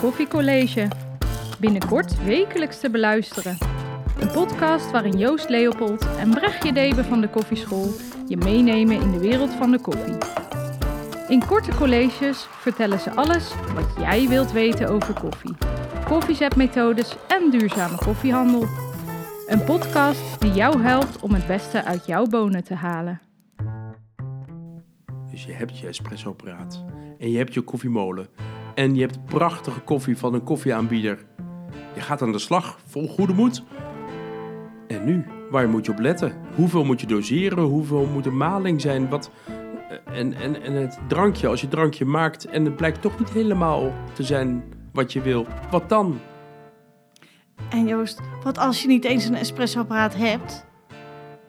Koffiecollege. Binnenkort wekelijks te beluisteren. Een podcast waarin Joost Leopold en Brechtje Debe van de Koffieschool je meenemen in de wereld van de koffie. In korte colleges vertellen ze alles wat jij wilt weten over koffie, koffiezetmethodes en duurzame koffiehandel. Een podcast die jou helpt om het beste uit jouw bonen te halen. Dus je hebt je espressoapparaat en je hebt je koffiemolen en je hebt prachtige koffie van een koffieaanbieder. Je gaat aan de slag vol goede moed. En nu, waar moet je op letten? Hoeveel moet je doseren? Hoeveel moet de maling zijn? Wat, eh, en, en, en het drankje, als je drankje maakt en het blijkt toch niet helemaal te zijn wat je wil, wat dan? En Joost, wat als je niet eens een espressoapparaat hebt?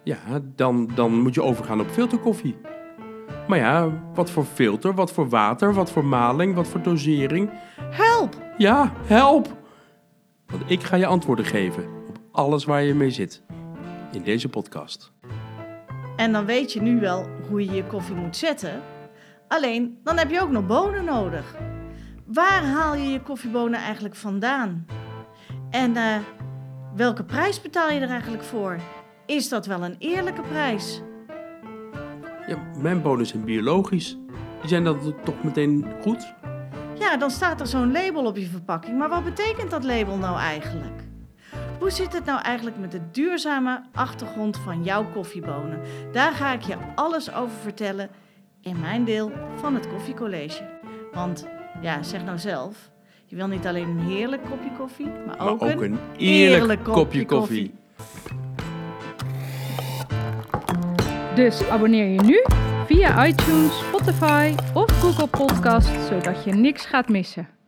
Ja, dan, dan moet je overgaan op filterkoffie. Maar ja, wat voor filter, wat voor water, wat voor maling, wat voor dosering. Help! Ja, help! Want ik ga je antwoorden geven op alles waar je mee zit. In deze podcast. En dan weet je nu wel hoe je je koffie moet zetten. Alleen, dan heb je ook nog bonen nodig. Waar haal je je koffiebonen eigenlijk vandaan? En eh, welke prijs betaal je er eigenlijk voor? Is dat wel een eerlijke prijs? Ja, mijn bonen zijn biologisch. Die zijn dan toch meteen goed? Ja, dan staat er zo'n label op je verpakking. Maar wat betekent dat label nou eigenlijk? Hoe zit het nou eigenlijk met de duurzame achtergrond van jouw koffiebonen? Daar ga ik je alles over vertellen in mijn deel van het koffiecollege. Want ja, zeg nou zelf, je wil niet alleen een heerlijk kopje koffie, maar Maar ook, ook een eerlijk kopje koffie. Dus abonneer je nu via iTunes, Spotify of Google Podcast, zodat je niks gaat missen.